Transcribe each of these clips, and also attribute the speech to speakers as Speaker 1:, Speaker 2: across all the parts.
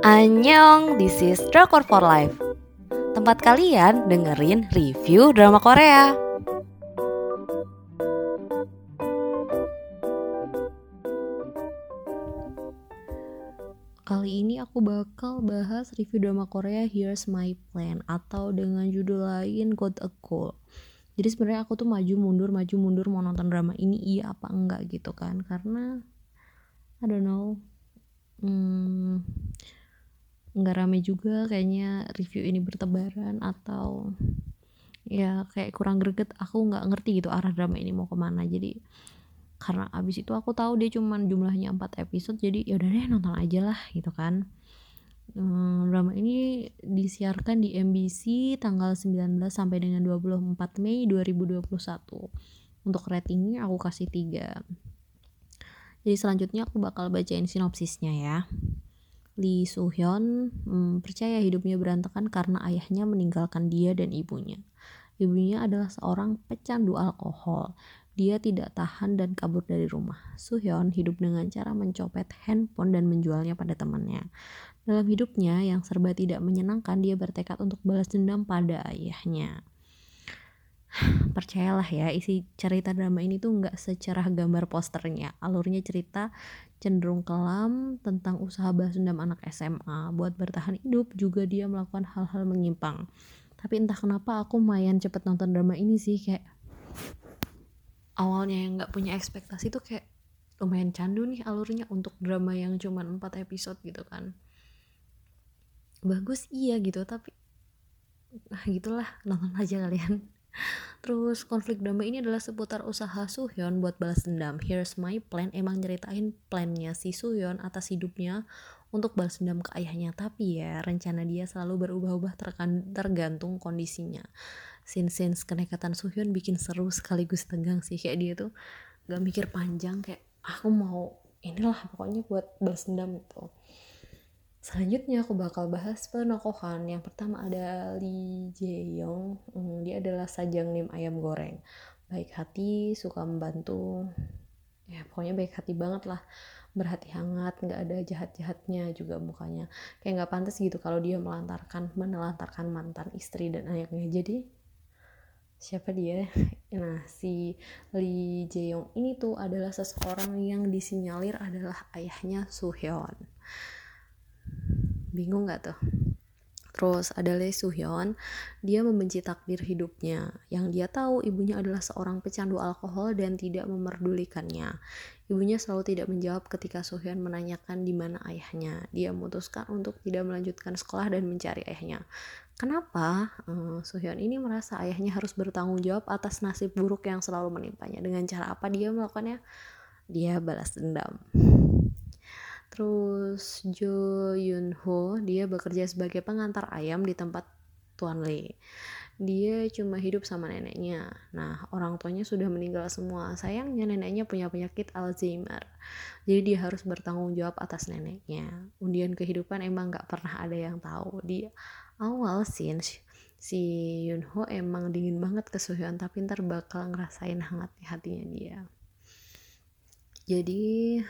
Speaker 1: Annyeong, this is Drakor for Life. Tempat kalian dengerin review drama Korea. Kali ini aku bakal bahas review drama Korea Here's My Plan Atau dengan judul lain God a Call Jadi sebenarnya aku tuh maju mundur, maju mundur mau nonton drama ini iya apa enggak gitu kan? Karena I don't know. Hmm, nggak rame juga kayaknya review ini bertebaran atau ya kayak kurang greget. Aku nggak ngerti gitu arah drama ini mau ke mana. Jadi karena abis itu aku tahu dia cuman jumlahnya 4 episode jadi ya udah deh nonton aja lah gitu kan. Hmm, drama ini disiarkan di MBC tanggal 19 sampai dengan 24 Mei 2021 untuk ratingnya aku kasih 3 jadi selanjutnya aku bakal bacain sinopsisnya ya Lee Soo-hyun hmm, percaya hidupnya berantakan karena ayahnya meninggalkan dia dan ibunya. Ibunya adalah seorang pecandu alkohol. Dia tidak tahan dan kabur dari rumah. Soo-hyun hidup dengan cara mencopet handphone dan menjualnya pada temannya. Dalam hidupnya yang serba tidak menyenangkan, dia bertekad untuk balas dendam pada ayahnya percayalah ya isi cerita drama ini tuh nggak secerah gambar posternya. Alurnya cerita cenderung kelam tentang usaha balas dendam anak SMA buat bertahan hidup juga dia melakukan hal-hal menyimpang. Tapi entah kenapa aku lumayan cepet nonton drama ini sih kayak awalnya yang nggak punya ekspektasi tuh kayak lumayan candu nih alurnya untuk drama yang cuman 4 episode gitu kan. Bagus iya gitu tapi nah gitulah nonton aja kalian Terus konflik drama ini adalah seputar usaha Suhyun buat balas dendam. Here's my plan emang nyeritain plannya si Suhyun atas hidupnya untuk balas dendam ke ayahnya. Tapi ya rencana dia selalu berubah-ubah tergantung kondisinya. Scene-scene kenekatan Suhyun bikin seru sekaligus tegang sih. Kayak dia tuh gak mikir panjang kayak aku mau inilah pokoknya buat balas dendam itu Selanjutnya aku bakal bahas penokohan. Yang pertama ada Lee Jae-yong. Hmm, dia adalah sajang nim ayam goreng. Baik hati, suka membantu. Ya pokoknya baik hati banget lah. Berhati hangat, nggak ada jahat-jahatnya juga mukanya. Kayak nggak pantas gitu kalau dia melantarkan, menelantarkan mantan istri dan anaknya. Jadi siapa dia? Nah, si Lee Jae-yong ini tuh adalah seseorang yang disinyalir adalah ayahnya Suhyun bingung gak tuh Terus ada Lee Soo-hyun, dia membenci takdir hidupnya. Yang dia tahu ibunya adalah seorang pecandu alkohol dan tidak memerdulikannya. Ibunya selalu tidak menjawab ketika Soo-hyun menanyakan di mana ayahnya. Dia memutuskan untuk tidak melanjutkan sekolah dan mencari ayahnya. Kenapa uh, ini merasa ayahnya harus bertanggung jawab atas nasib buruk yang selalu menimpanya? Dengan cara apa dia melakukannya? Dia balas dendam. Terus Jo Yun Ho, dia bekerja sebagai pengantar ayam di tempat Tuan Lee. Dia cuma hidup sama neneknya. Nah, orang tuanya sudah meninggal semua. Sayangnya neneknya punya penyakit Alzheimer. Jadi dia harus bertanggung jawab atas neneknya. Undian kehidupan emang gak pernah ada yang tahu. Di awal scene si Yun Ho emang dingin banget ke tapi ntar bakal ngerasain hangat hatinya dia. Jadi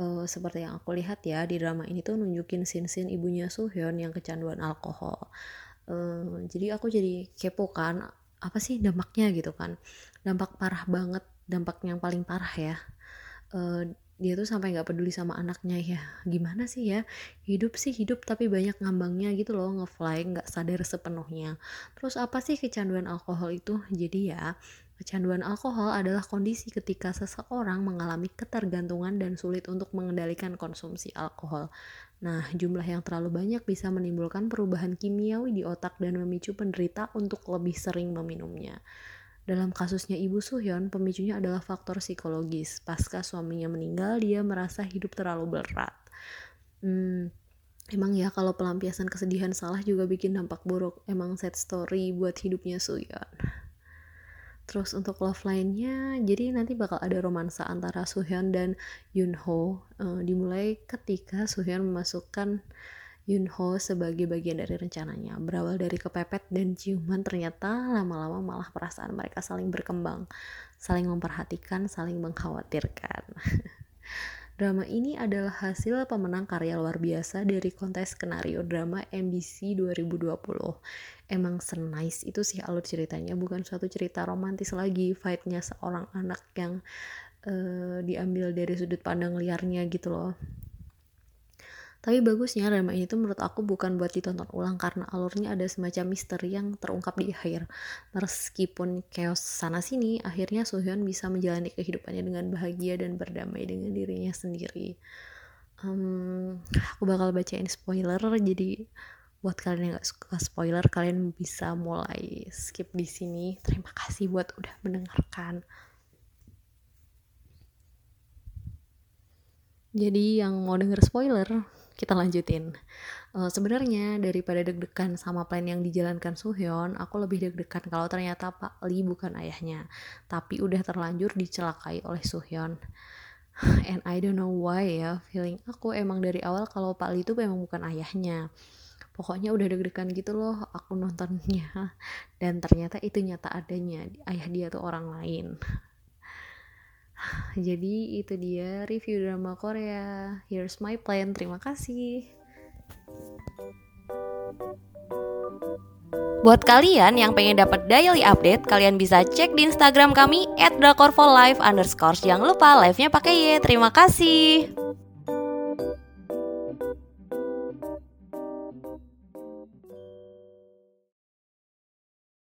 Speaker 1: uh, seperti yang aku lihat ya di drama ini tuh nunjukin scene-scene ibunya Suhyun yang kecanduan alkohol. Uh, jadi aku jadi kepo kan apa sih dampaknya gitu kan dampak parah banget dampak yang paling parah ya uh, dia tuh sampai nggak peduli sama anaknya ya gimana sih ya hidup sih hidup tapi banyak ngambangnya gitu loh ngefly nggak sadar sepenuhnya terus apa sih kecanduan alkohol itu jadi ya Kecanduan alkohol adalah kondisi ketika seseorang mengalami ketergantungan dan sulit untuk mengendalikan konsumsi alkohol. Nah, jumlah yang terlalu banyak bisa menimbulkan perubahan kimiawi di otak dan memicu penderita untuk lebih sering meminumnya. Dalam kasusnya Ibu Suhyun, pemicunya adalah faktor psikologis. Pasca suaminya meninggal, dia merasa hidup terlalu berat. Hmm, emang ya kalau pelampiasan kesedihan salah juga bikin dampak buruk. Emang sad story buat hidupnya Suhyun. Terus untuk love line-nya, jadi nanti bakal ada romansa antara Suhyun dan Yunho. Uh, dimulai ketika Suhyun memasukkan Yunho sebagai bagian dari rencananya. Berawal dari kepepet dan ciuman ternyata lama-lama malah perasaan mereka saling berkembang, saling memperhatikan, saling mengkhawatirkan. Drama ini adalah hasil pemenang karya luar biasa dari kontes skenario drama MBC 2020. Emang senice itu sih alur ceritanya, bukan suatu cerita romantis lagi, fight-nya seorang anak yang uh, diambil dari sudut pandang liarnya gitu loh. Tapi bagusnya drama ini tuh menurut aku bukan buat ditonton ulang karena alurnya ada semacam misteri yang terungkap di akhir. Meskipun chaos sana sini, akhirnya Sohyun bisa menjalani kehidupannya dengan bahagia dan berdamai dengan dirinya sendiri. Um, aku bakal bacain spoiler, jadi buat kalian yang gak suka spoiler, kalian bisa mulai skip di sini. Terima kasih buat udah mendengarkan. Jadi yang mau denger spoiler, kita lanjutin. Uh, Sebenarnya daripada deg-degan sama plan yang dijalankan Suhyun, aku lebih deg-degan kalau ternyata Pak Lee bukan ayahnya, tapi udah terlanjur dicelakai oleh Suhyun. And I don't know why ya, feeling aku emang dari awal kalau Pak Lee itu memang bukan ayahnya. Pokoknya udah deg-degan gitu loh aku nontonnya. Dan ternyata itu nyata adanya, ayah dia tuh orang lain. Jadi itu dia review drama Korea. Here's my plan. Terima kasih.
Speaker 2: Buat kalian yang pengen dapat daily update, kalian bisa cek di Instagram kami @drakorfolive. Jangan lupa live-nya pakai Y. Terima kasih.